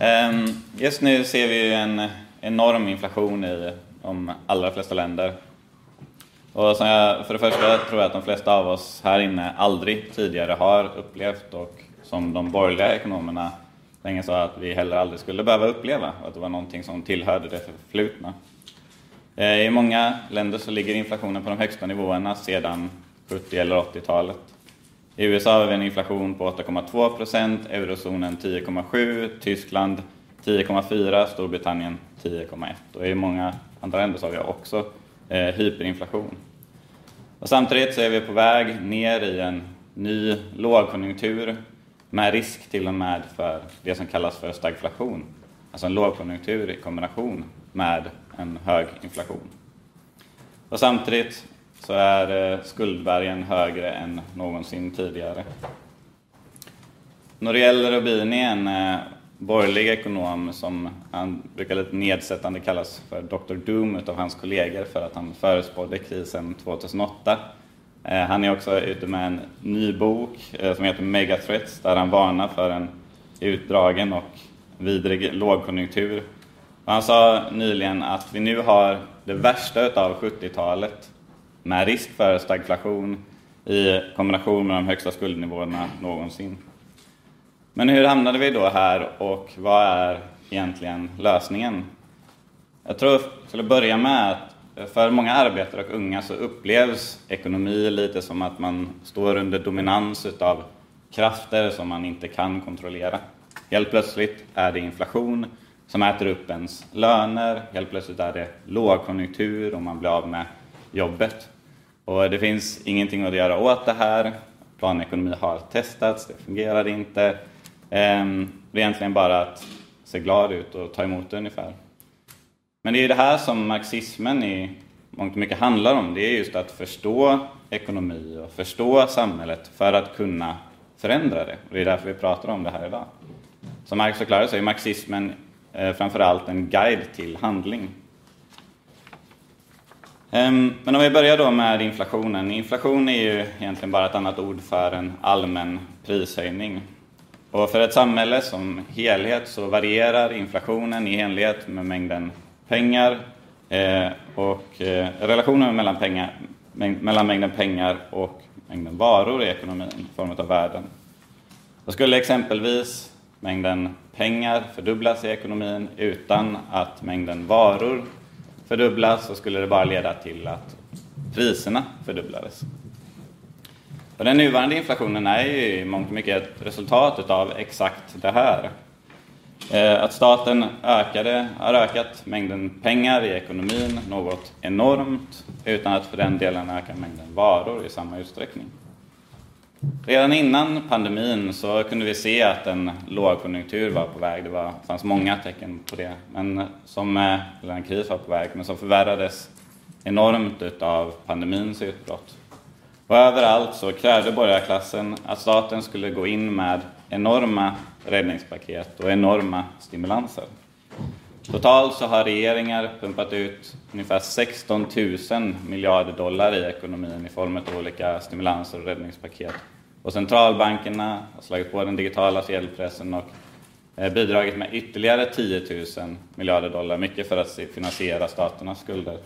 Ehm, just nu ser vi en enorm inflation i de allra flesta länder. Och som jag, för det första tror jag att de flesta av oss här inne aldrig tidigare har upplevt och som de borgerliga ekonomerna länge sa att vi heller aldrig skulle behöva uppleva. Att det var någonting som tillhörde det förflutna. Ehm, I många länder så ligger inflationen på de högsta nivåerna sedan 70 eller 80-talet. I USA har vi en inflation på 8,2 procent, eurozonen 10,7, Tyskland 10,4, Storbritannien 10,1 och i många andra länder så har vi också eh, hyperinflation. Och samtidigt så är vi på väg ner i en ny lågkonjunktur med risk till och med för det som kallas för stagflation. Alltså en lågkonjunktur i kombination med en hög inflation. Och samtidigt så är eh, skuldbergen högre än någonsin tidigare. Noriel Rubini, en eh, borgerlig ekonom som han brukar lite nedsättande kallas för Dr. Doom av hans kollegor för att han förespådde krisen 2008. Eh, han är också ute med en ny bok som heter Megathreats där han varnar för en utdragen och vidrig lågkonjunktur. Han sa nyligen att vi nu har det värsta av 70-talet med risk för stagflation i kombination med de högsta skuldnivåerna någonsin. Men hur hamnade vi då här och vad är egentligen lösningen? Jag tror till att börja med att för många arbetare och unga så upplevs ekonomi lite som att man står under dominans av krafter som man inte kan kontrollera. Helt plötsligt är det inflation som äter upp ens löner, helt plötsligt är det lågkonjunktur och man blir av med jobbet. Och det finns ingenting att göra åt det här. Planekonomi har testats, det fungerar inte. Ehm, det är egentligen bara att se glad ut och ta emot det ungefär. Men det är det här som marxismen i mångt och mycket handlar om. Det är just att förstå ekonomi och förstå samhället för att kunna förändra det. Och det är därför vi pratar om det här idag. Som Marx förklarar så är marxismen eh, framförallt en guide till handling. Ehm, men om vi börjar då med inflationen. Inflation är ju egentligen bara ett annat ord för en allmän prishöjning. Och för ett samhälle som helhet så varierar inflationen i enlighet med mängden pengar eh, och eh, relationen mellan, pengar, mellan mängden pengar och mängden varor i ekonomin i form av värden. Då skulle exempelvis mängden pengar fördubblas i ekonomin utan att mängden varor fördubblas så skulle det bara leda till att priserna fördubblades. Och den nuvarande inflationen är ju i mångt och mycket ett resultat av exakt det här. Eh, att staten ökade, har ökat mängden pengar i ekonomin något enormt utan att för den delen öka mängden varor i samma utsträckning. Redan innan pandemin så kunde vi se att en lågkonjunktur var på väg. Det var, fanns många tecken på det. Men som, eh, eller en kris var på väg, men som förvärrades enormt av pandemins utbrott. Och överallt så krävde borgarklassen att staten skulle gå in med enorma räddningspaket och enorma stimulanser. Totalt så har regeringar pumpat ut ungefär 16 000 miljarder dollar i ekonomin i form av olika stimulanser och räddningspaket. Och centralbankerna har slagit på den digitala sedelpressen och eh, bidragit med ytterligare 10 000 miljarder dollar, mycket för att finansiera staternas skulder.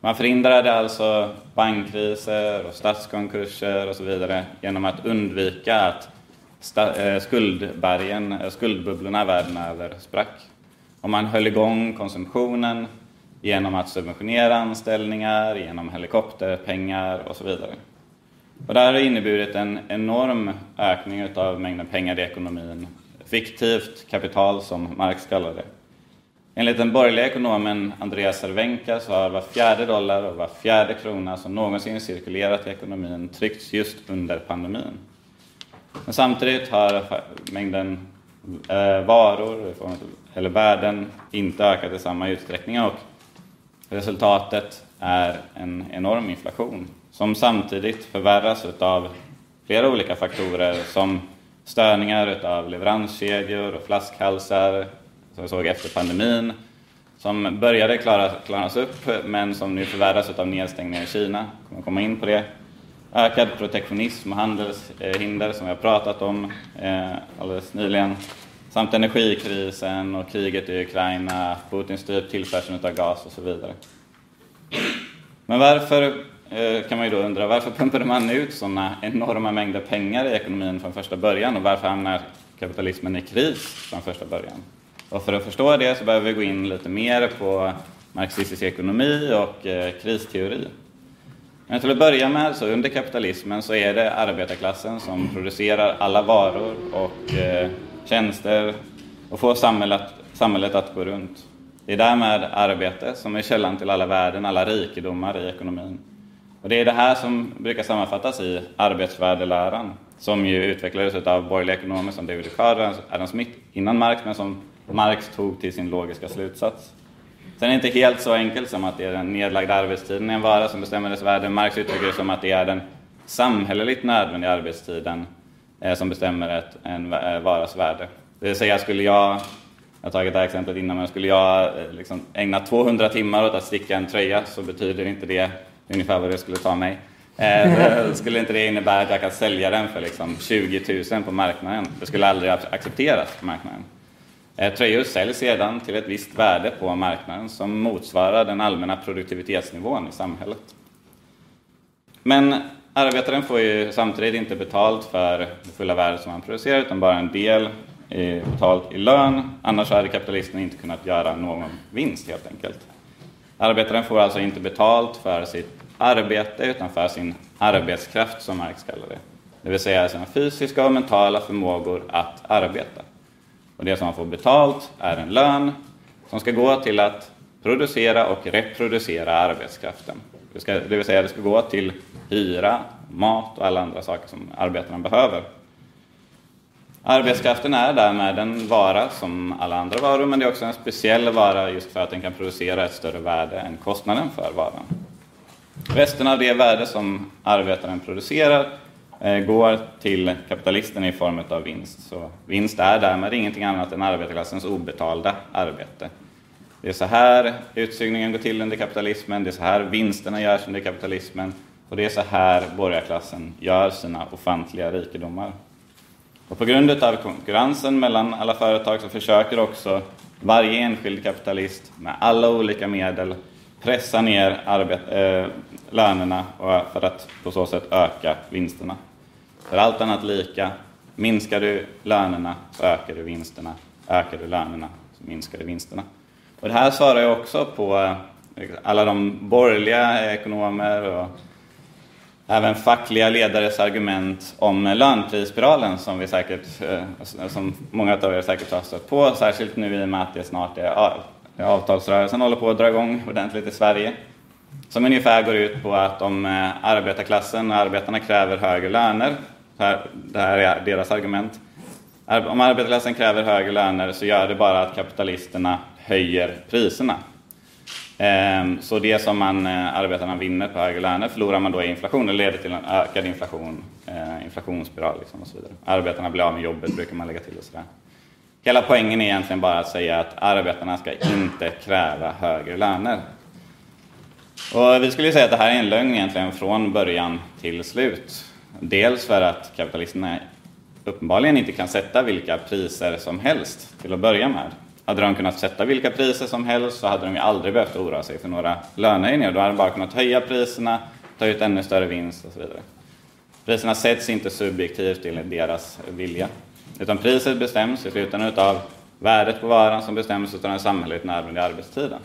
Man förhindrade alltså bankkriser och statskonkurser och så vidare genom att undvika att eh, skuldbergen, eh, skuldbubblorna världen över sprack. Och man höll igång konsumtionen genom att subventionera anställningar, genom helikopterpengar och så vidare. Och det här har inneburit en enorm ökning av mängden pengar i ekonomin. Fiktivt kapital som Marx kallar det. Enligt den borgerliga ekonomen Andreas Cervenka så har var fjärde dollar och var fjärde krona som någonsin cirkulerat i ekonomin tryckts just under pandemin. Men samtidigt har mängden eh, varor eller värden inte ökat i samma utsträckning och resultatet är en enorm inflation som samtidigt förvärras av flera olika faktorer som störningar av leveranskedjor och flaskhalsar som vi såg efter pandemin som började klara, klaras upp men som nu förvärras av nedstängningar i Kina. Jag kommer komma in på det. Ökad protektionism och handelshinder som vi har pratat om eh, alldeles nyligen samt energikrisen och kriget i Ukraina, Putins styrt tillförseln av gas och så vidare. Men varför, eh, kan man ju då undra, varför pumpade man ut sådana enorma mängder pengar i ekonomin från första början och varför hamnar kapitalismen i kris från första början? Och för att förstå det så behöver vi gå in lite mer på marxistisk ekonomi och eh, kristeori. Men till att börja med, så under kapitalismen så är det arbetarklassen som producerar alla varor och eh, tjänster och få samhället, samhället att gå runt. Det är därmed arbete som är källan till alla värden, alla rikedomar i ekonomin. Och det är det här som brukar sammanfattas i arbetsvärdeläran, som ju utvecklades av borgerliga ekonomer som David Ricardo och Adam Smith innan Marx, men som Marx tog till sin logiska slutsats. Sen är det inte helt så enkelt som att det är den nedlagda arbetstiden i en vara som bestämmer dess värde. Marx uttrycker det som att det är den samhälleligt nödvändiga arbetstiden Eh, som bestämmer ett, en eh, varas värde. Det vill säga, skulle jag, jag har tagit det här exemplet innan, men skulle jag eh, liksom ägna 200 timmar åt att sticka en tröja så betyder inte det ungefär vad det skulle ta mig. Eh, skulle inte det innebära att jag kan sälja den för liksom 20 000 på marknaden? Det skulle aldrig accepteras på marknaden. Eh, tröjor säljs sedan till ett visst värde på marknaden som motsvarar den allmänna produktivitetsnivån i samhället. Men arbetaren får ju samtidigt inte betalt för det fulla värdet som han producerar utan bara en del betalt i lön. Annars hade kapitalisten inte kunnat göra någon vinst helt enkelt. Arbetaren får alltså inte betalt för sitt arbete utan för sin arbetskraft som Marx kallar det. Det vill säga sina fysiska och mentala förmågor att arbeta. Och det som man får betalt är en lön som ska gå till att producera och reproducera arbetskraften. Det, ska, det vill säga det ska gå till hyra, mat och alla andra saker som arbetarna behöver. Arbetskraften är därmed en vara som alla andra varor, men det är också en speciell vara just för att den kan producera ett större värde än kostnaden för varan. Resten av det värde som arbetaren producerar Eh, går till kapitalisten i form av vinst. Så vinst är därmed ingenting annat än arbetarklassens obetalda arbete. Det är så här utsugningen går till under kapitalismen, det är så här vinsterna görs under kapitalismen och det är så här borgarklassen gör sina ofantliga rikedomar. Och på grund av konkurrensen mellan alla företag så försöker också varje enskild kapitalist med alla olika medel pressa ner arbet, äh, eh, lönerna för att på så sätt öka vinsterna. För allt annat lika, minskar du lönerna så ökar du vinsterna. Ökar du lönerna så minskar du vinsterna. Och det här svarar ju också på eh, alla de borgerliga ekonomer och även fackliga ledares argument om lönprisspiralen som, vi säkert, eh, som många av er säkert har stött på, särskilt nu i och med att det snart är avtalsrörelsen håller på att dra igång ordentligt i Sverige. Som ungefär går ut på att om eh, arbetarklassen och arbetarna kräver högre löner det här är deras argument. Om arbetarklassen kräver högre löner så gör det bara att kapitalisterna höjer priserna. Ehm, så det som man, eh, arbetarna vinner på högre löner förlorar man då i inflation. Det leder till en ökad inflation, eh, inflationsspiral liksom och så vidare. Arbetarna blir av med jobbet brukar man lägga till och sådär. Hela poängen är egentligen bara att säga att arbetarna ska inte kräva högre löner. Och vi skulle säga att det här är en lögn egentligen från början till slut. Dels för att kapitalisterna uppenbarligen inte kan sätta vilka priser som helst till att börja med. Hade de kunnat sätta vilka priser som helst så hade de ju aldrig behövt oroa sig för några lönehöjningar. Då hade de bara kunnat höja priserna, ta ut ännu större vinst och så vidare. Priserna sätts inte subjektivt till deras vilja. Utan priset bestäms i slutändan utav värdet på varan som bestäms av den samhälleligt nödvändiga arbetstiden.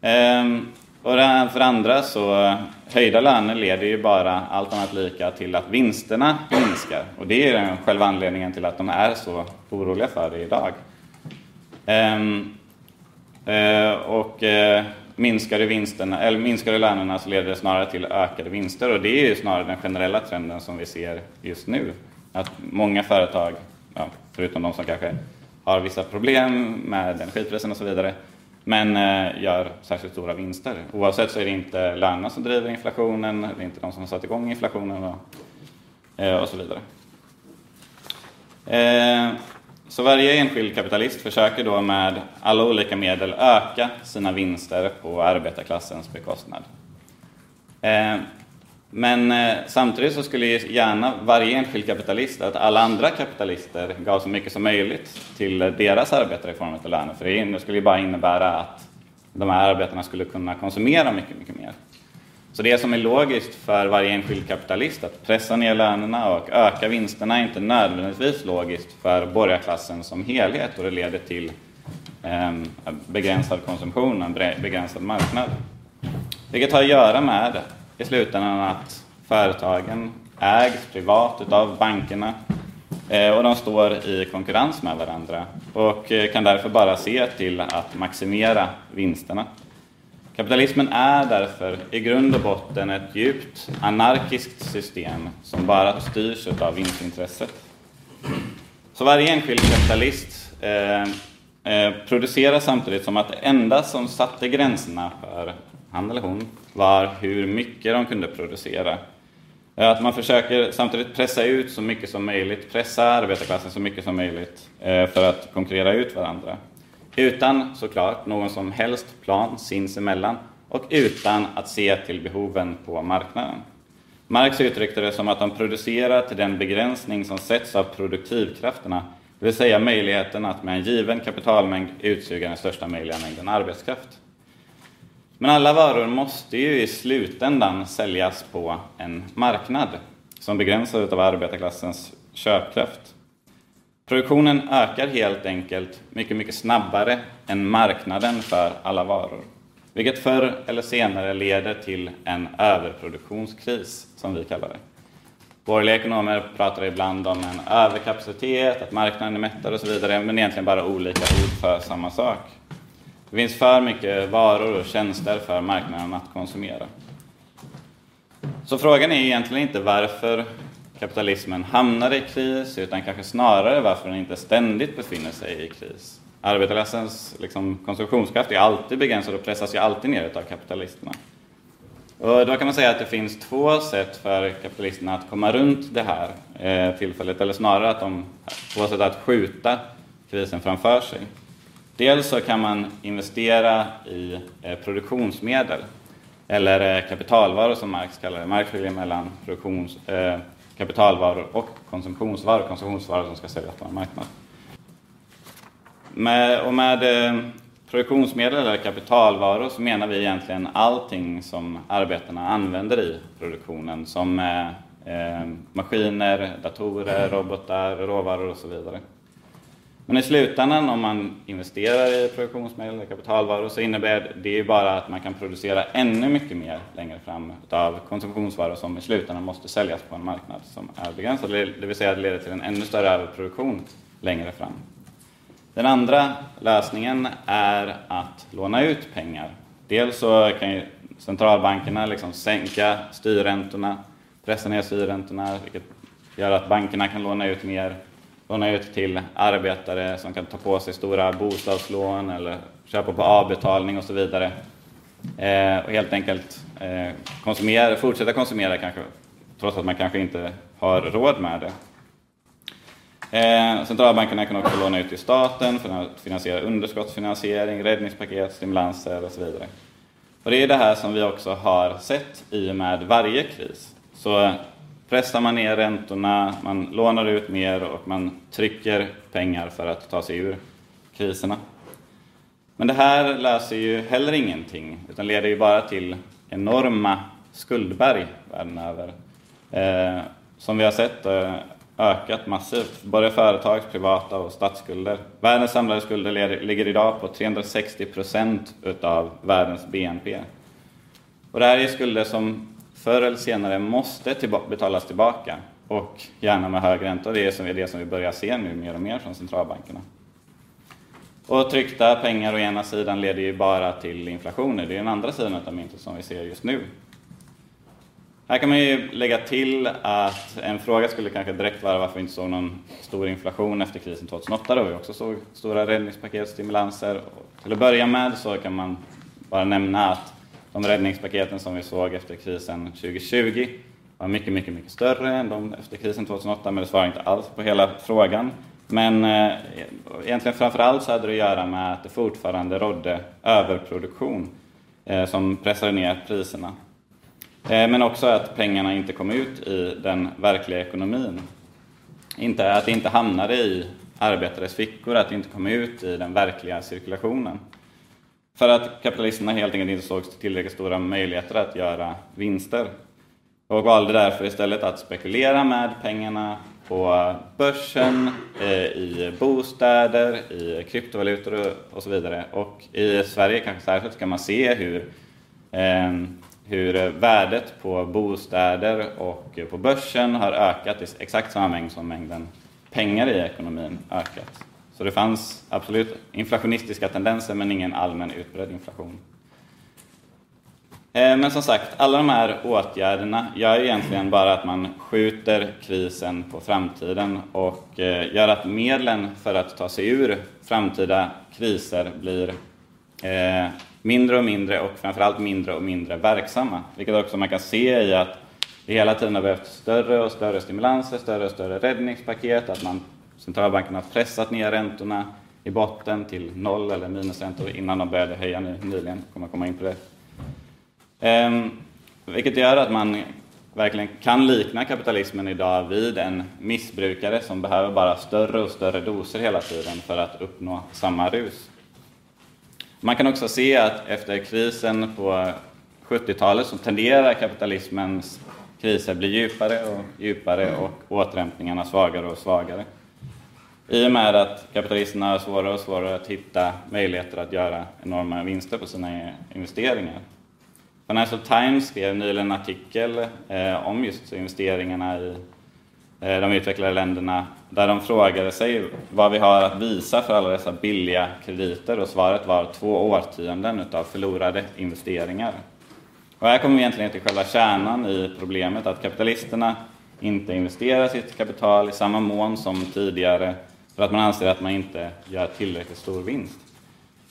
Ehm, och för andra så höjda löner leder ju bara allt annat lika till att vinsterna minskar. Och det är själva anledningen till att de är så oroliga för det idag. Ehm, eh, och eh, minskar vinsterna, eller minskade lönerna så leder det snarare till ökade vinster. Och det är ju snarare den generella trenden som vi ser just nu. Att många företag, ja, förutom de som kanske har vissa problem med energipriserna och så vidare, men eh, gör särskilt stora vinster. Oavsett så är det inte lönerna som driver inflationen, det är inte de som har satt igång inflationen och, eh, och så vidare. Så varje enskild kapitalist försöker då med alla olika medel öka sina vinster på arbetarklassens bekostnad. Eh, men eh, samtidigt så skulle gärna varje enskild kapitalist att alla andra kapitalister gav så mycket som möjligt till deras arbetare i form av löner. För det skulle ju bara innebära att de här arbetarna skulle kunna konsumera mycket, mycket mer. Så det som är logiskt för varje enskild kapitalist att pressa ner lönerna och öka vinsterna är inte nödvändigtvis logiskt för borgarklassen som helhet och det leder till eh, begränsad konsumtion, en begränsad marknad. Vilket har att göra med i slutändan att företagen ägs privat utav bankerna eh, och de står i konkurrens med varandra och eh, kan därför bara se till att maximera vinsterna. Kapitalismen är därför i grund och botten ett djupt anarkiskt system som bara styrs av vinstintresset. Så varje enskild kapitalist eh, eh, producerar samtidigt som att det enda som satte gränserna för han eller hon var hur mycket de kunde producera. Eh, att man försöker samtidigt pressa ut så mycket som möjligt, pressa arbetarklassen så mycket som möjligt eh, för att konkurrera ut varandra. Utan såklart någon som helst plan sinsemellan och utan att se till behoven på marknaden. Marx uttryckte det som att de producerar till den begränsning som sätts av produktivkrafterna, det vill säga möjligheten att med en given kapitalmängd utsuga den största möjliga mängden arbetskraft. Men alla varor måste ju i slutändan säljas på en marknad som begränsas av arbetarklassens köpkraft. Produktionen ökar helt enkelt mycket, mycket snabbare än marknaden för alla varor. Vilket förr eller senare leder till en överproduktionskris, som vi kallar det. Borgerliga ekonomer pratar ibland om en överkapacitet, att marknaden är mättad och så vidare, men egentligen bara olika ord för samma sak. Det finns för mycket varor och tjänster för marknaden att konsumera. Så frågan är egentligen inte varför kapitalismen hamnar i kris, utan kanske snarare varför den inte ständigt befinner sig i kris. Arbetarklassens liksom, konsumtionskraft är alltid begränsad och pressas ju alltid ner av kapitalisterna. Och då kan man säga att det finns två sätt för kapitalisterna att komma runt det här eh, tillfället, eller snarare att de, två sätt att skjuta krisen framför sig. Dels så kan man investera i eh, produktionsmedel, eller eh, kapitalvaror som Marx kallar det. Marx skiljer mellan produktions, eh, kapitalvaror och konsumtionsvaror, konsumtionsvaror som ska säljas på en marknad. Med, och med eh, produktionsmedel eller kapitalvaror så menar vi egentligen allting som arbetarna använder i produktionen som eh, eh maskiner, datorer, robotar, råvaror och så vidare. Men i slutändan om man investerar i produktionsmedel eller kapitalvaror så innebär det ju bara att man kan producera ännu mycket mer längre fram av konsumtionsvaror som i slutändan måste säljas på en marknad som är begränsad. Det vill säga att det leder till en ännu större överproduktion längre fram. Den andra lösningen är att låna ut pengar. Dels så kan ju centralbankerna liksom sänka styrräntorna, pressa ner styrräntorna, vilket gör att bankerna kan låna ut mer, låna ut till arbetare som kan ta på sig stora bostadslån eller köpa på avbetalning och så vidare. Eh, och helt enkelt eh, konsumera, fortsätta konsumera kanske, trots att man kanske inte har råd med det. Eh, centralbankerna kan också låna ut till staten för att finansiera underskottsfinansiering, räddningspaket, stimulanser och så vidare. Och det är det här som vi också har sett i och med varje kris. Så pressar man ner räntorna, man lånar ut mer och man trycker pengar för att ta sig ur kriserna. Men det här löser ju heller ingenting, utan leder ju bara till enorma skuldberg världen över. Eh, som vi har sett eh, ökat massivt, både företags, privata och statsskulder. Världens samlade skulder ligger idag på 360 procent utav världens BNP. Och det här är skulder som förr eller senare måste betalas tillbaka och gärna med hög ränta. Det är det som vi börjar se nu mer och mer från centralbankerna. Och tryckta pengar å ena sidan leder ju bara till inflationer. Det är den andra sidan av myntet som vi ser just nu. Här kan man ju lägga till att en fråga skulle kanske direkt vara varför vi inte såg någon stor inflation efter krisen 2008 då vi också såg stora räddningspaket, stimulanser. Till att börja med så kan man bara nämna att de räddningspaketen som vi såg efter krisen 2020 var mycket, mycket, mycket större än de efter krisen 2008, men det svarar inte alls på hela frågan. Men eh, egentligen framför allt så hade det att göra med att det fortfarande rådde överproduktion eh, som pressade ner priserna. Eh, men också att pengarna inte kom ut i den verkliga ekonomin. Inte, att det inte hamnade i arbetares fickor, att det inte kom ut i den verkliga cirkulationen. För att kapitalisterna helt enkelt inte såg tillräckligt stora möjligheter att göra vinster. Och valde därför istället att spekulera med pengarna på börsen, eh, i bostäder, i kryptovalutor och så vidare. Och i Sverige kanske särskilt kan man se hur, ehm, hur värdet på bostäder och på börsen har ökat i exakt samma mängd som mängden pengar i ekonomin ökat. Så det fanns absolut inflationistiska tendenser men ingen allmän utbredd inflation. Eh, men som sagt, alla de här åtgärderna gör egentligen bara att man skjuter krisen på framtiden och eh, gör att medlen för att ta sig ur framtida kriser blir eh, mindre och mindre och framförallt mindre och mindre verksamma. Vilket också man kan se i att det hela tiden har behövt större och större stimulanser, större och större räddningspaket, att man Centralbankerna har pressat ner räntorna i botten till noll eller minusräntor innan de började höja nu nyligen. kommer komma in på det. Ehm, vilket gör att man verkligen kan likna kapitalismen idag vid en missbrukare som behöver bara större och större doser hela tiden för att uppnå samma rus. Man kan också se att efter krisen på 70-talet så tenderar kapitalismens kriser bli djupare och djupare och återhämtningarna svagare och svagare. I och med att kapitalisterna har svårare och svårare att hitta möjligheter att göra enorma vinster på sina investeringar. Financial Times skrev nyligen en artikel eh, om just investeringarna i eh, de utvecklade länderna där de frågade sig vad vi har att visa för alla dessa billiga krediter och svaret var två årtionden utav förlorade investeringar. Och här kommer vi egentligen till själva kärnan i problemet att kapitalisterna inte investerar sitt kapital i samma mån som tidigare för att man anser att man inte gör tillräckligt stor vinst.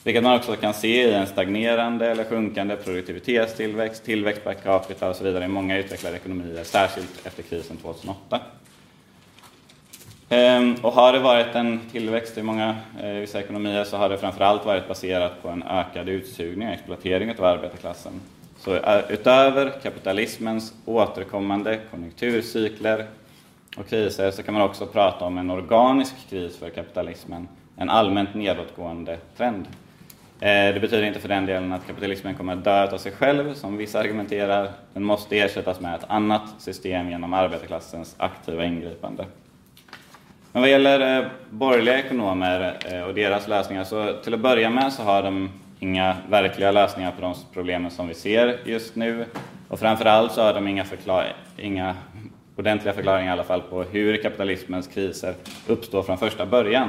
Vilket man också kan se i en stagnerande eller sjunkande produktivitetstillväxt, tillväxt per capita och så vidare i många utvecklade ekonomier, särskilt efter krisen 2008. Ehm, och har det varit en tillväxt i många eh, vissa ekonomier så har det framförallt varit baserat på en ökad utsugning och exploatering av arbetarklassen. Så eh, utöver kapitalismens återkommande konjunkturcykler och kriser så kan man också prata om en organisk kris för kapitalismen, en allmänt nedåtgående trend. Eh, det betyder inte för den delen att kapitalismen kommer att dö av sig själv, som vissa argumenterar. Den måste ersättas med ett annat system genom arbetarklassens aktiva ingripande. Men vad gäller eh, borgerliga ekonomer eh, och deras lösningar, så till att börja med så har de inga verkliga lösningar på de problemen som vi ser just nu. Och framförallt så har de inga, förklar inga ordentliga förklaringar i alla fall på hur kapitalismens kriser uppstår från första början.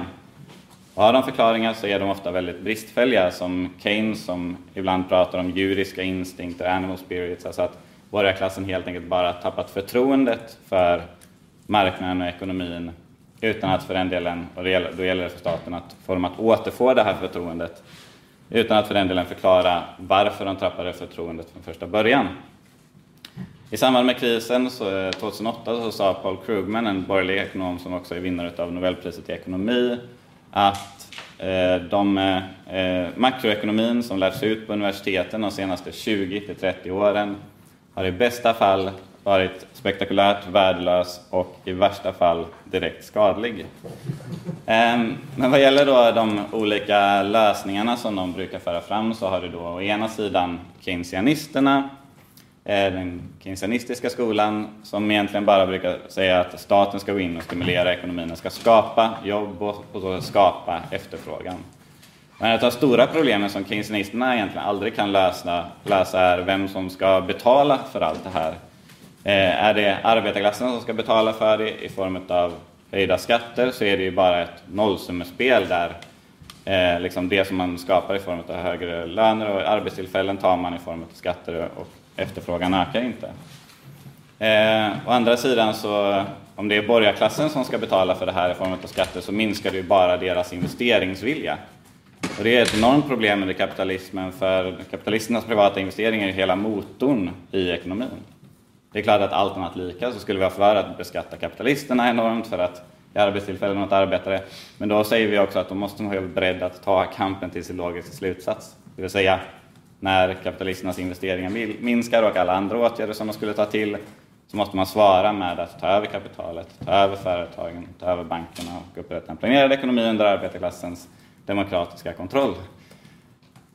Och har de förklaringar så är de ofta väldigt bristfälliga, som Keynes som ibland pratar om djuriska instinkter, animal spirits, alltså att borgarklassen helt enkelt bara tappat förtroendet för marknaden och ekonomin utan att för den delen, och då gäller det för staten att få dem att återfå det här förtroendet, utan att för den delen förklara varför de tappade förtroendet från första början. I samband med krisen så, eh, 2008 så sa Paul Krugman, en borgerlig ekonom som också är vinnare av Nobelpriset i ekonomi, att eh, de eh, eh, makroekonomin som lärts ut på universiteten de senaste 20-30 åren har i bästa fall varit spektakulärt värdelös och i värsta fall direkt skadlig. Ehm, men vad gäller då de olika lösningarna som de brukar föra fram så har du då å ena sidan keynesianisterna Eh, den keynesianistiska skolan som egentligen bara brukar säga att staten ska gå in och stimulera ekonomin, den ska skapa jobb och, och skapa efterfrågan. Men ett av de stora problemen som keynesianisterna egentligen aldrig kan lösa, lösa är vem som ska betala för allt det här. Eh, är det arbetarklassen som ska betala för det i form av höjda skatter så är det ju bara ett nollsummespel där eh, liksom det som man skapar i form av högre löner och arbetstillfällen tar man i form av skatter och efterfrågan ökar inte. Eh, å andra sidan så om det är borgarklassen som ska betala för det här i form av skatter så minskar det ju bara deras investeringsvilja. Och det är ett enormt problem under kapitalismen för kapitalisternas privata investeringar är hela motorn i ekonomin. Det är klart att allt annat lika så skulle vi ha för att beskatta kapitalisterna enormt för att ge arbetstillfällen åt arbetare. Men då säger vi också att de måste vara beredda att ta kampen till sin logiska slutsats. Det vill säga när kapitalisternas investeringar minskar och alla andra åtgärder som de skulle ta till så måste man svara med att ta över kapitalet, ta över företagen, ta över bankerna och upprätta en planerad ekonomi under arbetarklassens demokratiska kontroll.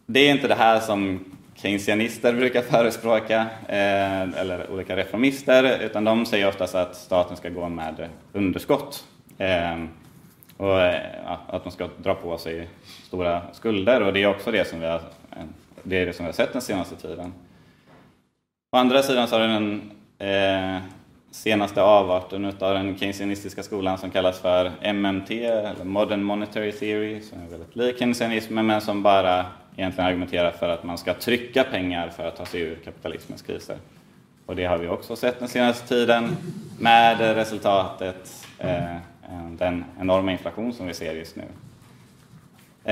Det är inte det här som keynesianister brukar förespråka, eh, eller olika reformister, utan de säger oftast att staten ska gå med underskott. Eh, och eh, att man ska dra på sig stora skulder och det är också det som vi har, det är det som vi har sett den senaste tiden. Å andra sidan så har den eh, senaste avarten av den keynesianistiska skolan som kallas för MMT, eller Modern Monetary Theory, som är väldigt lik keynesianismen men som bara egentligen argumenterar för att man ska trycka pengar för att ta sig ur kapitalismens kriser. Och det har vi också sett den senaste tiden med resultatet eh, den enorma inflation som vi ser just nu.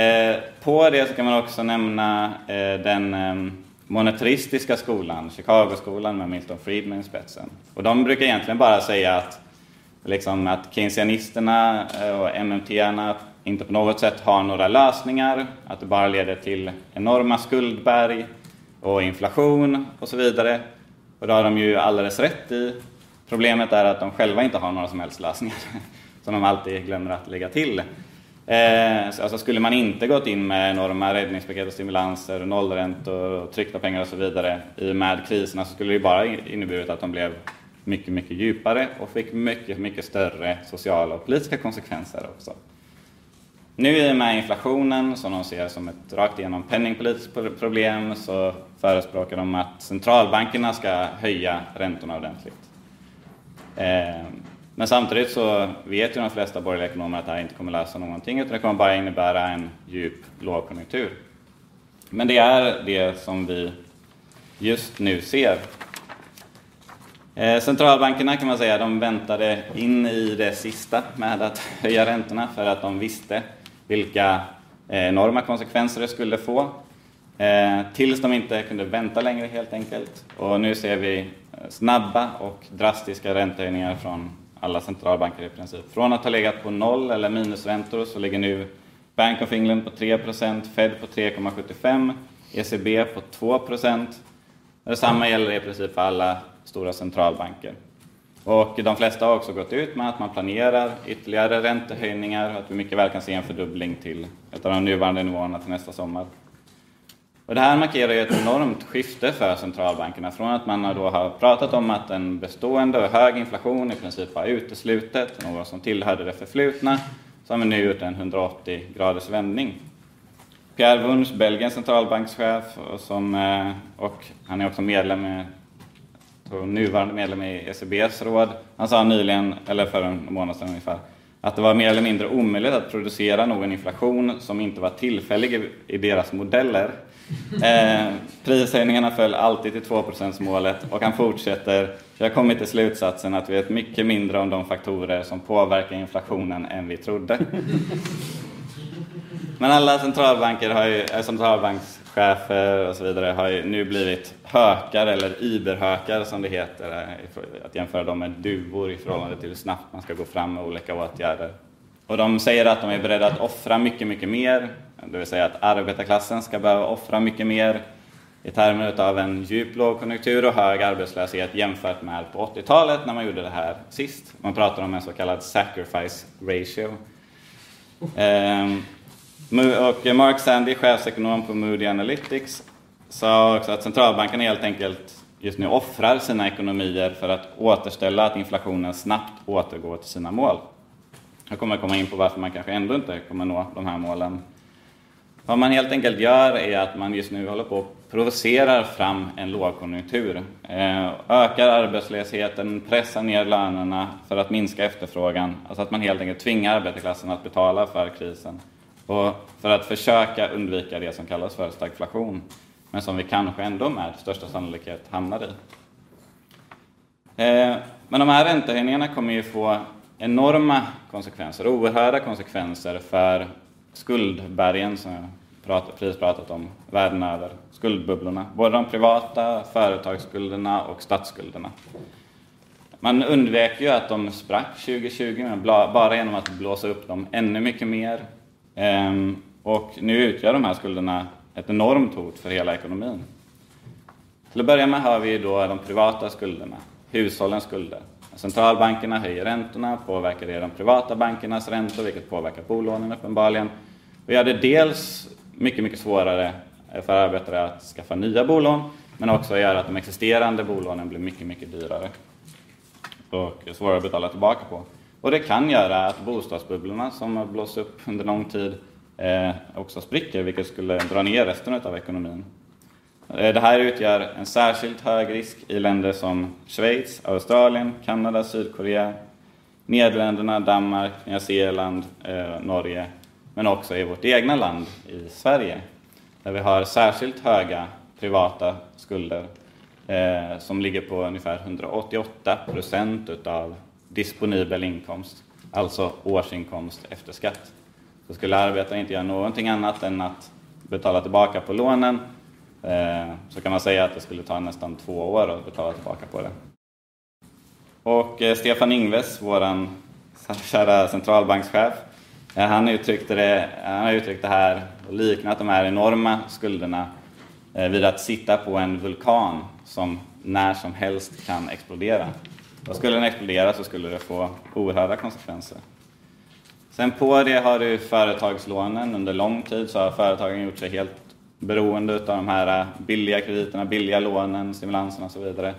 Eh, på det så kan man också nämna eh, den eh, monetaristiska skolan, Chicagoskolan med Milton Friedman i spetsen. Och de brukar egentligen bara säga att, liksom, att keynesianisterna eh, och MMT-arna inte på något sätt har några lösningar, att det bara leder till enorma skuldberg och inflation och så vidare. Och det har de ju alldeles rätt i. Problemet är att de själva inte har några som helst lösningar, som de alltid glömmer att lägga till. Eh, alltså skulle man inte gått in med enorma räddningspaket och stimulanser, nollräntor, tryckta pengar och så vidare i och med kriserna så skulle det bara inneburit att de blev mycket, mycket djupare och fick mycket, mycket större sociala och politiska konsekvenser också. Nu i och med inflationen, som de ser som ett rakt igenom penningpolitiskt problem, så förespråkar de att centralbankerna ska höja räntorna ordentligt. Eh, men samtidigt så vet ju de flesta borgerliga ekonomer att det här inte kommer lösa någonting, utan det kommer bara innebära en djup lågkonjunktur. Men det är det som vi just nu ser. Eh, centralbankerna kan man säga, de väntade in i det sista med att höja räntorna för att de visste vilka eh, enorma konsekvenser det skulle få. Eh, tills de inte kunde vänta längre helt enkelt. Och nu ser vi snabba och drastiska räntehöjningar från alla centralbanker i princip. Från att ha legat på noll eller minusräntor så ligger nu Bank of England på 3% Fed på 3,75 ECB på 2% Detsamma gäller i princip för alla stora centralbanker. Och de flesta har också gått ut med att man planerar ytterligare räntehöjningar och att vi mycket väl kan se en fördubbling till ett av de nuvarande nivåerna till nästa sommar. Och det här markerar ju ett enormt skifte för centralbankerna från att man då har pratat om att en bestående och hög inflation i princip var uteslutet, något som tillhörde det förflutna, så har vi nu gjort en 180 graders vändning. Pierre Wunsch, Belgiens centralbankschef, och, som, eh, och han är också medlem i, nuvarande medlem i ECBs råd. Han sa nyligen, eller för en månad sedan ungefär, att det var mer eller mindre omöjligt att producera någon inflation som inte var tillfällig i deras modeller Eh, prishöjningarna föll alltid till 2 målet och han fortsätter. Jag har kommit till slutsatsen att vi vet mycket mindre om de faktorer som påverkar inflationen än vi trodde. Men alla centralbanker har ju, eh, centralbankschefer och så vidare har ju nu blivit hökar eller überhökar som det heter. Eh, att jämföra dem med duvor i förhållande till hur snabbt man ska gå fram med olika åtgärder. Och de säger att de är beredda att offra mycket, mycket mer det vill säga att arbetarklassen ska behöva offra mycket mer i termer av en djup lågkonjunktur och hög arbetslöshet jämfört med på 80-talet när man gjorde det här sist. Man pratar om en så kallad sacrifice ratio. Ehm, och Mark Sandy, chefsekonom på Moody Analytics, sa också att centralbankerna helt enkelt just nu offrar sina ekonomier för att återställa att inflationen snabbt återgår till sina mål. Jag kommer komma in på varför man kanske ändå inte kommer nå de här målen vad man helt enkelt gör är att man just nu håller på att provocerar fram en lågkonjunktur. Eh, ökar arbetslösheten, pressar ner lönerna för att minska efterfrågan. Alltså att man helt enkelt tvingar arbetarklassen att betala för krisen. Och för att försöka undvika det som kallas för stagflation. Men som vi kanske ändå med största sannolikhet hamnar i. Eh, men de här räntehöjningarna kommer ju få enorma konsekvenser, oerhörda konsekvenser för skuldbergen som jag pratat, precis pratat om världen över, skuldbubblorna. Både de privata företagsskulderna och statsskulderna. Man undvek ju att de sprack 2020 bara genom att blåsa upp dem ännu mycket mer. Ehm, och nu utgör de här skulderna ett enormt hot för hela ekonomin. Till att börja med har vi då de privata skulderna, hushållens skulder. Centralbankerna höjer räntorna, påverkar det de privata bankernas räntor, vilket påverkar bolånen uppenbarligen. Och gör det dels mycket, mycket svårare för arbetare att skaffa nya bolån, men också gör att de existerande bolånen blir mycket, mycket dyrare och svårare att betala tillbaka på. Och det kan göra att bostadsbubblorna som har blåst upp under lång tid eh, också spricker, vilket skulle dra ner resten av ekonomin. Eh, det här utgör en särskilt hög risk i länder som Schweiz, Australien, Kanada, Sydkorea, Nederländerna, Danmark, Nya Zeeland, eh, Norge, men också i vårt egna land, i Sverige, där vi har särskilt höga privata skulder eh, som ligger på ungefär 188 procent utav disponibel inkomst, alltså årsinkomst efter skatt. Så skulle arbetaren inte göra någonting annat än att betala tillbaka på lånen Eh, så kan man säga att det skulle ta nästan två år att betala tillbaka på det. Och eh, Stefan Ingves, vår kära centralbankschef, eh, han uttryckte det, han har uttryckt det här och liknat de här enorma skulderna vid att sitta på en vulkan som när som helst kan explodera. Och skulle den explodera så skulle det få oerhörda konsekvenser. Sen på det har du företagslånen. Under lång tid så har företagen gjort sig helt beroende av de här eh, billiga krediterna, billiga lånen, stimulanserna och så vidare.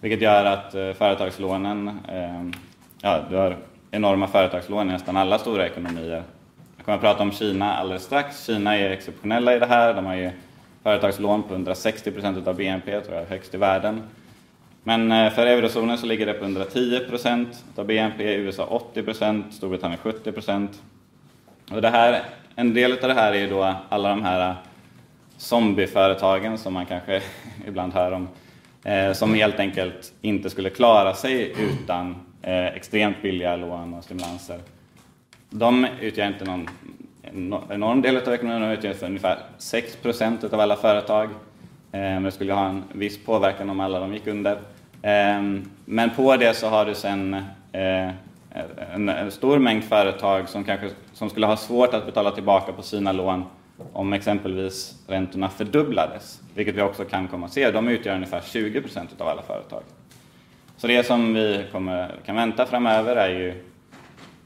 Vilket gör att eh, företagslånen, ehm, ja du har enorma företagslån i nästan alla stora ekonomier. Jag kommer att prata om Kina alldeles strax. Kina är exceptionella i det här. De har ju företagslån på 160 procent av BNP, tror jag, högst i världen. Men eh, för eurozonen så ligger det på 110 procent av BNP, USA 80 procent, Storbritannien 70 procent. Och det här, en del av det här är ju då alla de här zombieföretagen som man kanske ibland hör om, eh, som helt enkelt inte skulle klara sig utan eh, extremt billiga lån och stimulanser. De utgör inte någon enorm del av ekonomin, de utgör för ungefär 6 procent av alla företag. Eh, men det skulle ha en viss påverkan om alla de gick under. Ehm, men på det så har du sen eh, en, stor mängd företag som, kanske, som skulle ha svårt att betala tillbaka på sina lån om exempelvis räntorna fördubblades, vilket vi också kan komma att se. De utgör ungefär 20 procent av alla företag. Så det som vi kommer, kan vänta framöver är ju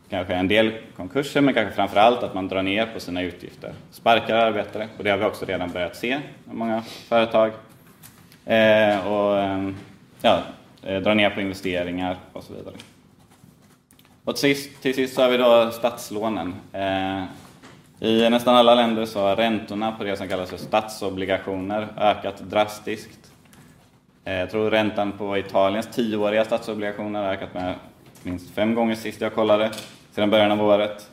kanske en del konkurser, men kanske framför allt att man drar ner på sina utgifter. Sparkar arbetare, och det har vi också redan börjat se i många företag. Eh, och, ehm, ja, drar dra ner på investeringar och så vidare. Och till sist, till sist så har vi då statslånen. Eh, i nästan alla länder så har räntorna på det som kallas för statsobligationer ökat drastiskt. Eh, jag tror räntan på Italiens tioåriga statsobligationer har ökat med minst fem gånger sist jag kollade, sedan början av året.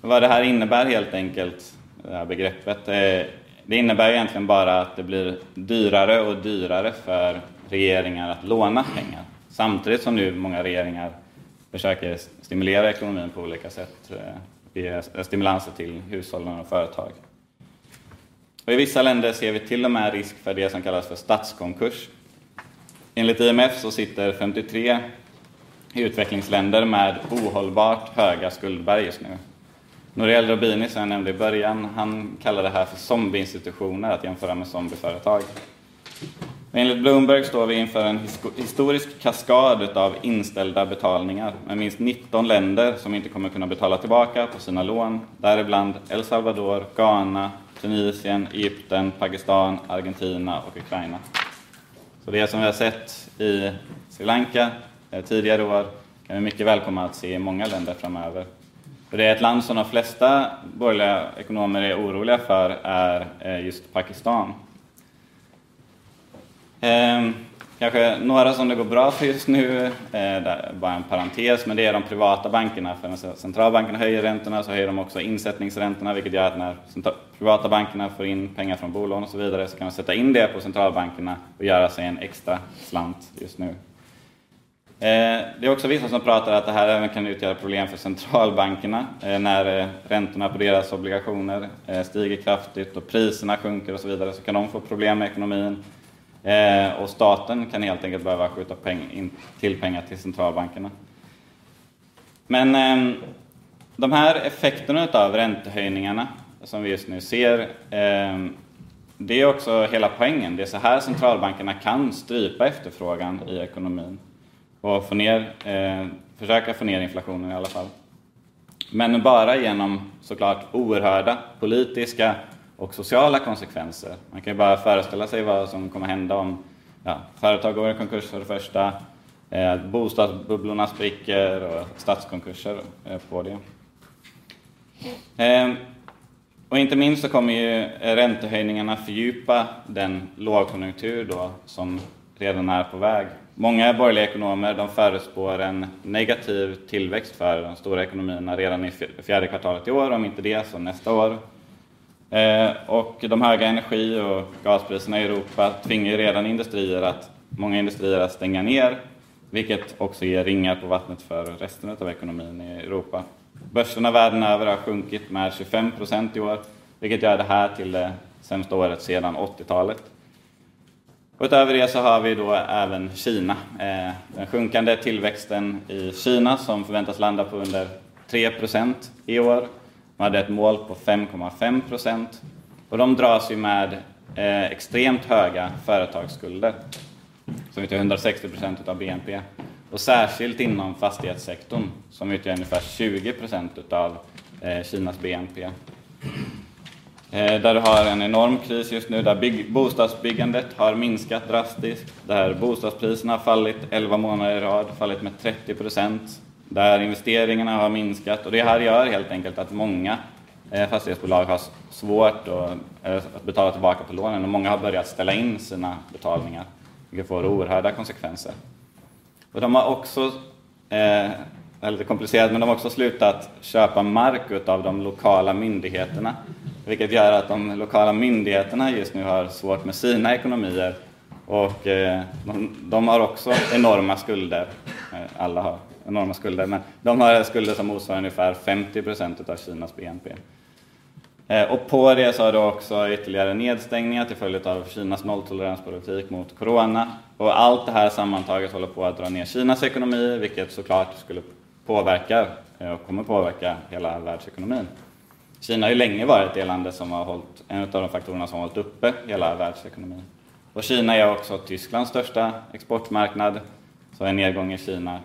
Vad det här innebär helt enkelt, det här begreppet, eh, det innebär egentligen bara att det blir dyrare och dyrare för regeringar att låna pengar. Samtidigt som nu många regeringar försöker stimulera ekonomin på olika sätt, eh, eh, stimulanser till hushållen och företag. Och I vissa länder ser vi till och med risk för det som kallas för statskonkurs. Enligt IMF så sitter 53 utvecklingsländer med ohållbart höga skuldberg just nu. Nouriel Robini, som jag nämnde i början, han kallar det här för zombieinstitutioner, att jämföra med zombieföretag. Enligt Bloomberg står vi inför en historisk kaskad av inställda betalningar med minst 19 länder som inte kommer kunna betala tillbaka på sina lån, däribland El Salvador, Ghana, Tunisien, Egypten, Pakistan, Argentina och Ukraina. Så det som vi har sett i Sri Lanka eh, tidigare år kan vi mycket väl komma att se i många länder framöver. För det är ett land som de flesta borgerliga ekonomer är oroliga för är eh, just Pakistan. Eh, kanske några som det går bra för just nu, eh, bara en parentes, men det är de privata bankerna. För när centralbankerna höjer räntorna så höjer de också insättningsräntorna, vilket gör att när privata bankerna får in pengar från bolån och så vidare så kan de sätta in det på centralbankerna och göra sig en extra slant just nu. Eh, det är också vissa som pratar att det här även kan utgöra problem för centralbankerna eh, när eh, räntorna på deras obligationer eh, stiger kraftigt och priserna sjunker och så vidare så kan de få problem med ekonomin. Eh, och staten kan helt enkelt behöva skjuta peng, in, till pengar till centralbankerna. Men eh, de här effekterna av räntehöjningarna som vi just nu ser, eh, det är också hela poängen. Det är så här centralbankerna kan strypa efterfrågan i ekonomin och få ner, eh, försöka få ner inflationen i alla fall. Men bara genom såklart oerhörda politiska och sociala konsekvenser. Man kan ju bara föreställa sig vad som kommer hända om ja, företag går i konkurs för det första, eh, bostadsbubblorna spricker och statskonkurser eh, på det. Eh, och inte minst så kommer ju räntehöjningarna fördjupa den lågkonjunktur då som redan är på väg. Många borgerliga ekonomer de förutspår en negativ tillväxt för de stora ekonomierna redan i fjärde kvartalet i år, om inte det så nästa år. Eh, och de höga energi och gaspriserna i Europa tvingar redan industrier att, många industrier att stänga ner, vilket också ger ringar på vattnet för resten av ekonomin i Europa. Börserna världen över har sjunkit med 25 procent i år, vilket gör det här till det sämsta året sedan 80-talet. Utöver det så har vi då även Kina. Eh, den sjunkande tillväxten i Kina som förväntas landa på under 3 procent i år. De hade ett mål på 5,5 procent. Och de dras ju med eh, extremt höga företagsskulder som utgör 160 procent av BNP. Och särskilt inom fastighetssektorn som utgör ungefär 20 procent av eh, Kinas BNP. Eh, där du har en enorm kris just nu där bygg, bostadsbyggandet har minskat drastiskt, där bostadspriserna har fallit 11 månader i rad, fallit med 30 procent, där investeringarna har minskat och det här gör helt enkelt att många eh, fastighetsbolag har svårt eh, att betala tillbaka på lånen och många har börjat ställa in sina betalningar, vilket får oerhörda konsekvenser. Och de har också, eh, det är lite komplicerat, men de har också slutat köpa mark av de lokala myndigheterna vilket gör att de lokala myndigheterna just nu har svårt med sina ekonomier och eh, de, de, har också enorma skulder. Eh, alla har enorma skulder, men de har skulder som motsvarar ungefär 50 procent av Kinas BNP. Eh, och på det så har du också ytterligare nedstängningar till följd av Kinas nolltoleranspolitik mot corona. Och allt det här sammantaget håller på att dra ner Kinas ekonomi, vilket såklart skulle påverka eh, och kommer påverka hela världsekonomin. Kina har ju länge varit det landet som har hållit, en av de faktorerna som har hållit uppe hela världsekonomin. Och Kina är också Tysklands största exportmarknad, så en nedgång i Kina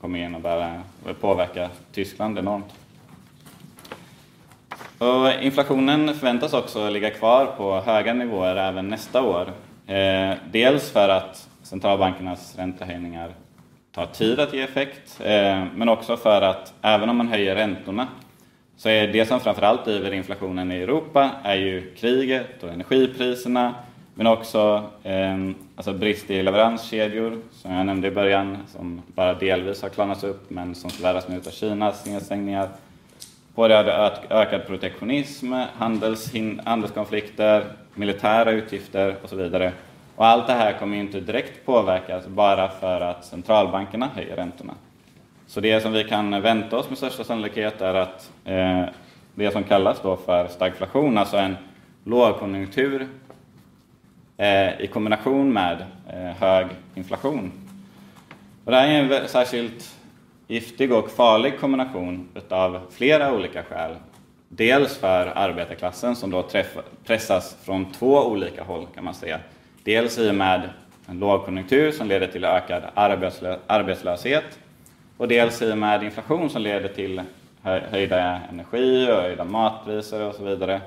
kommer innebära, påverka Tyskland enormt. Och inflationen förväntas också ligga kvar på höga nivåer även nästa år. Eh, dels för att centralbankernas räntehöjningar tar tid att ge effekt, eh, men också för att även om man höjer räntorna så är det som framförallt driver inflationen i Europa är ju kriget och energipriserna men också eh, alltså brist i leveranskedjor som jag nämnde i början som bara delvis har klarnats upp men som förvärras nu av Kinas nedstängningar. På det ökad protektionism, handelskonflikter, militära utgifter och så vidare. Och allt det här kommer ju inte direkt påverkas alltså bara för att centralbankerna höjer räntorna. Så det som vi kan vänta oss med största sannolikhet är att eh, det som kallas då för stagflation, alltså en lågkonjunktur Eh, i kombination med eh, hög inflation. Och det här är en särskilt giftig och farlig kombination av flera olika skäl. Dels för arbetarklassen som då träffa, pressas från två olika håll kan man säga. Dels i och med en lågkonjunktur som leder till ökad arbetslö arbetslöshet och dels i och med inflation som leder till höjda energi och höjda matpriser och så vidare.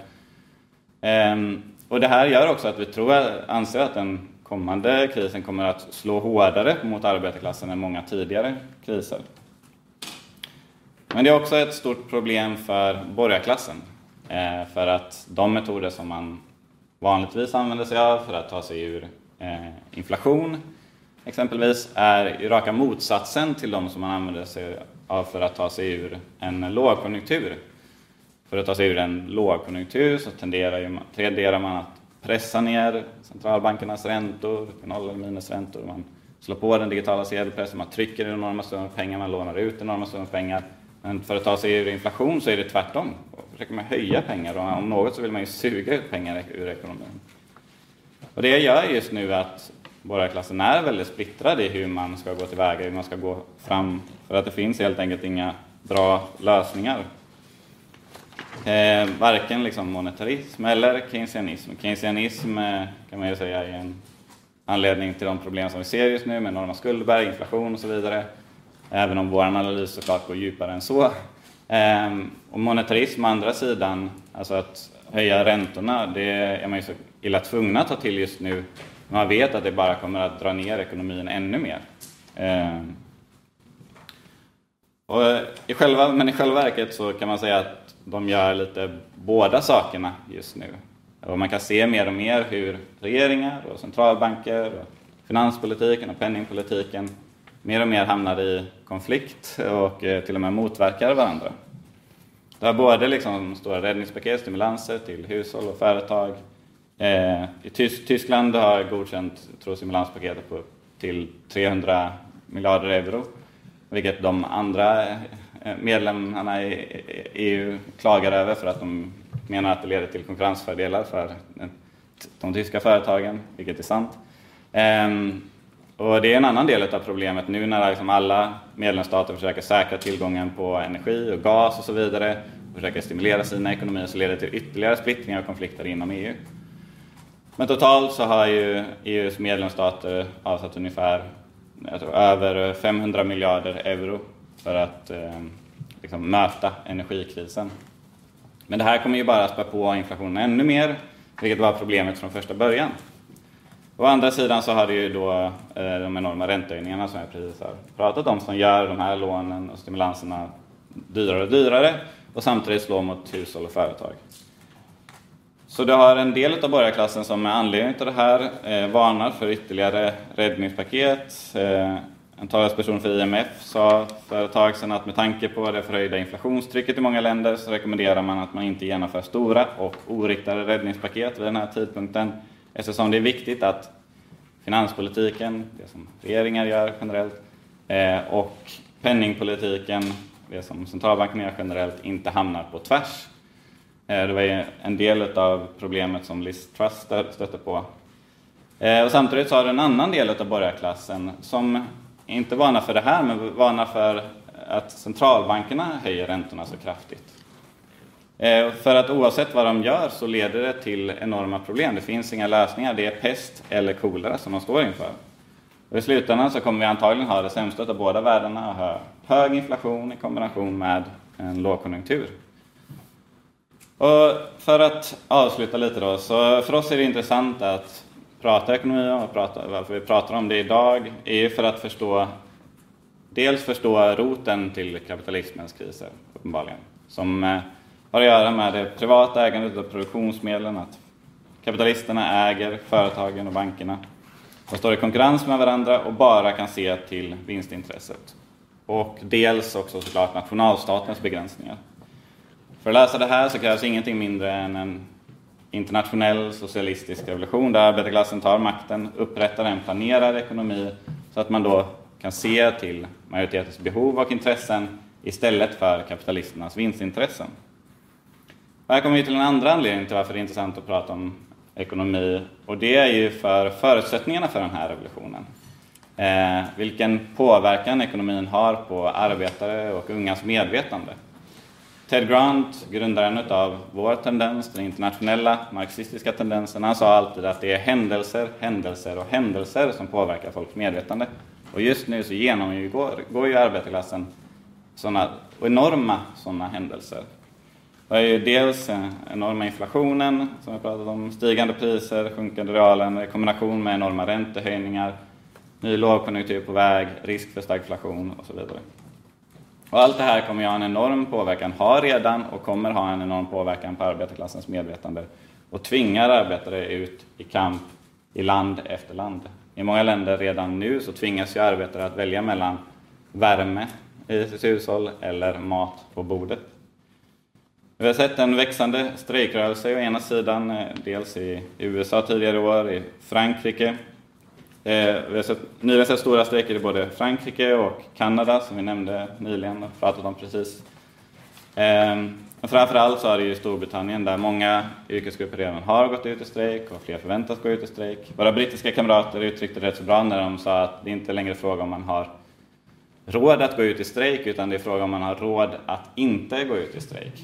Ehm, och det här gör också att vi tror, anser att den kommande krisen kommer att slå hårdare mot arbetarklassen än många tidigare kriser. Men det är också ett stort problem för borgarklassen. Eh, för att de metoder som man vanligtvis använder sig av för att ta sig ur eh, inflation exempelvis är raka motsatsen till de som man använder sig av för att ta sig ur en lågkonjunktur. För att ta sig ur en lågkonjunktur så tenderar, tenderar man att pressa ner centralbankernas räntor, noll eller minusräntor. Man slår på den digitala sedelpressen, man trycker enorma summor pengar, man lånar ut enorma summor pengar. Men för att ta sig ur inflation så är det tvärtom. Då försöker man höja pengar och om något så vill man ju suga ut pengar ur ekonomin. Och det gör just nu att borgarklassen är väldigt splittrad i hur man ska gå tillväga, hur man ska gå fram, för att det finns helt enkelt inga bra lösningar. Eh, varken liksom monetarism eller keynesianism. Keynesianism eh, kan man ju säga är en anledning till de problem som vi ser just nu med enorma skuldberg, inflation och så vidare. Även om vår analys såklart går djupare än så. Eh, och monetarism å andra sidan, alltså att höja räntorna, det är man ju så illa tvungna att ta till just nu. Man vet att det bara kommer att dra ner ekonomin ännu mer. Eh, och i själva, men i själva verket så kan man säga att de gör lite båda sakerna just nu. Och man kan se mer och mer hur regeringar och centralbanker och finanspolitiken och penningpolitiken mer och mer hamnar i konflikt och eh, till och med motverkar varandra. Det har både liksom stora räddningspaket, stimulanser till hushåll och företag. Eh, I Tysk Tyskland har godkänt tror, stimulanspaketet på till 300 miljarder euro vilket de andra Eh, medlemmarna i EU klagar över för att de menar att det leder till konkurrensfördelar för de tyska företagen, vilket är sant. Ehm, och det är en annan del av problemet nu när liksom alla medlemsstater försöker säkra tillgången på energi och gas och så vidare och försöker stimulera sina ekonomier så leder det till ytterligare splittringar och konflikter inom EU. Men totalt så har ju EUs medlemsstater avsatt ungefär tror, över 500 miljarder euro för att eh, liksom, möta energikrisen. Men det här kommer ju bara spä på inflationen ännu mer, vilket var problemet från första början. Å andra sidan så har det ju då eh, de enorma räntehöjningarna som jag precis har pratat om som gör de här lånen och stimulanserna dyrare och dyrare och samtidigt slår mot hushåll och företag. Så du har en del av borgarklassen som med anledning av det här eh, varnar för ytterligare räddningspaket. Eh, en talesperson för IMF sa för ett tag sedan att med tanke på det förhöjda inflationstrycket i många länder så rekommenderar man att man inte genomför stora och oriktade räddningspaket vid den här tidpunkten eftersom det är viktigt att finanspolitiken, det som regeringar gör generellt, eh, och penningpolitiken, det som centralbanken gör generellt, inte hamnar på tvärs eh, det var en del av problemet som Liz Truss stötte på. Eh, och samtidigt så har du en annan del av borgarklassen som inte varnar för det här, men varnar för att centralbankerna höjer räntorna så kraftigt. Eh, för att oavsett vad de gör så leder det till enorma problem. Det finns inga lösningar. Det är pest eller kolera som de står inför. Och I slutändan så kommer vi antagligen ha det sämsta av båda världarna och ha hög inflation i kombination med en lågkonjunktur. Och för att avsluta lite då, så för oss är det intressant att prata ekonomi och prata, varför vi pratar om det idag är ju för att förstå dels förstå roten till kapitalismens kriser, uppenbarligen, som eh, har att göra med det privata ägandet av produktionsmedlen, att kapitalisterna äger företagen och bankerna och står i konkurrens med varandra och bara kan se till vinstintresset. Och dels också såklart nationalstatens begränsningar. För att lösa det här så krävs ingenting mindre än en internationell socialistisk revolution där arbetarklassen tar makten, upprättar en planerad ekonomi så att man då kan se till majoritetens behov och intressen istället för kapitalisternas vinstintressen. här kommer vi till en andra anledning till varför det är intressant att prata om ekonomi och det är ju för förutsättningarna för den här revolutionen. Eh, vilken påverkan ekonomin har på arbetare och ungas medvetande. Ted Grant, grundaren av vår tendens, den internationella marxistiska tendensen, han sa alltid att det är händelser, händelser och händelser som påverkar folks medvetande. Och just nu så genomgår ju arbetarklassen såna enorma sådana händelser. Det är ju dels eh, enorma inflationen, som vi pratat om, stigande priser, sjunkande reallöner i kombination med enorma räntehöjningar, ny lågkonjunktur på väg, risk för stagflation och så vidare. Och allt det här kommer ju ha en enorm påverkan, har redan och kommer ha en enorm påverkan på arbetarklassens medvetande och tvingar arbetare ut i kamp i land efter land. I många länder redan nu så tvingas ju arbetare att välja mellan värme i sitt hushåll eller mat på bordet. Vi har sett en växande strejkrörelse å ena sidan, eh, dels i USA tidigare år, i Frankrike Eh, vi har sett, nyligen sett stora strejker i både Frankrike och Kanada som vi nämnde nyligen och pratat om precis. Eh, men framförallt så är det ju Storbritannien där många yrkesgrupper redan har gått ut i strejk och fler förväntas gå ut i strejk. Våra brittiska kamrater uttryckte det rätt så bra när de sa att det inte längre är fråga om man har råd att gå ut i strejk utan det är fråga om man har råd att inte gå ut i strejk.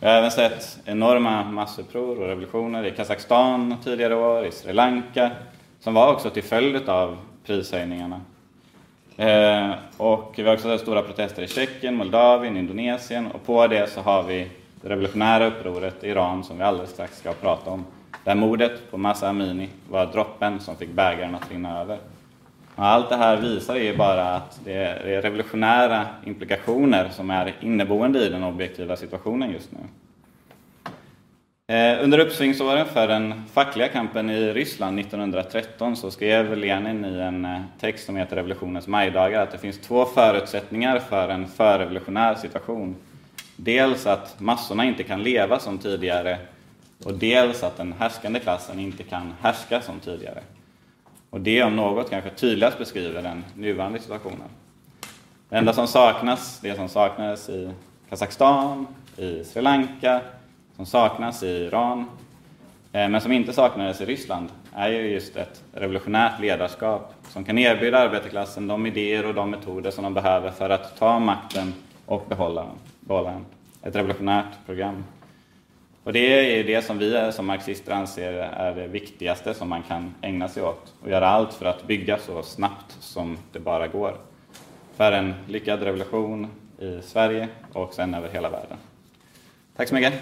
Vi har även sett enorma massuppror och revolutioner i Kazakstan tidigare år, i Sri Lanka, som var också till följd av prishöjningarna. Eh, och vi har också sett stora protester i Tjeckien, Moldavien, Indonesien och på det så har vi det revolutionära upproret i Iran som vi alldeles strax ska prata om. Där mordet på Massa Amini var droppen som fick bägaren att rinna över. Och allt det här visar ju bara att det är revolutionära implikationer som är inneboende i den objektiva situationen just nu. Eh, under uppsvingsåren för den fackliga kampen i Ryssland 1913 så skrev Lenin i en eh, text som heter Revolutionens majdagar att det finns två förutsättningar för en förrevolutionär situation. Dels att massorna inte kan leva som tidigare och dels att den härskande klassen inte kan härska som tidigare. Och det om något kanske tydligast beskriver den nuvarande situationen. Det enda som saknas, det som saknades i Kazakstan, i Sri Lanka, som saknas i Iran, eh, men som inte saknades i Ryssland, är ju just ett revolutionärt ledarskap som kan erbjuda arbetarklassen de idéer och de metoder som de behöver för att ta makten och behålla den. Ett revolutionärt program. Och det är det som vi som marxister anser är det viktigaste som man kan ägna sig åt och göra allt för att bygga så snabbt som det bara går. För en lyckad revolution i Sverige och sen över hela världen. Tack så mycket!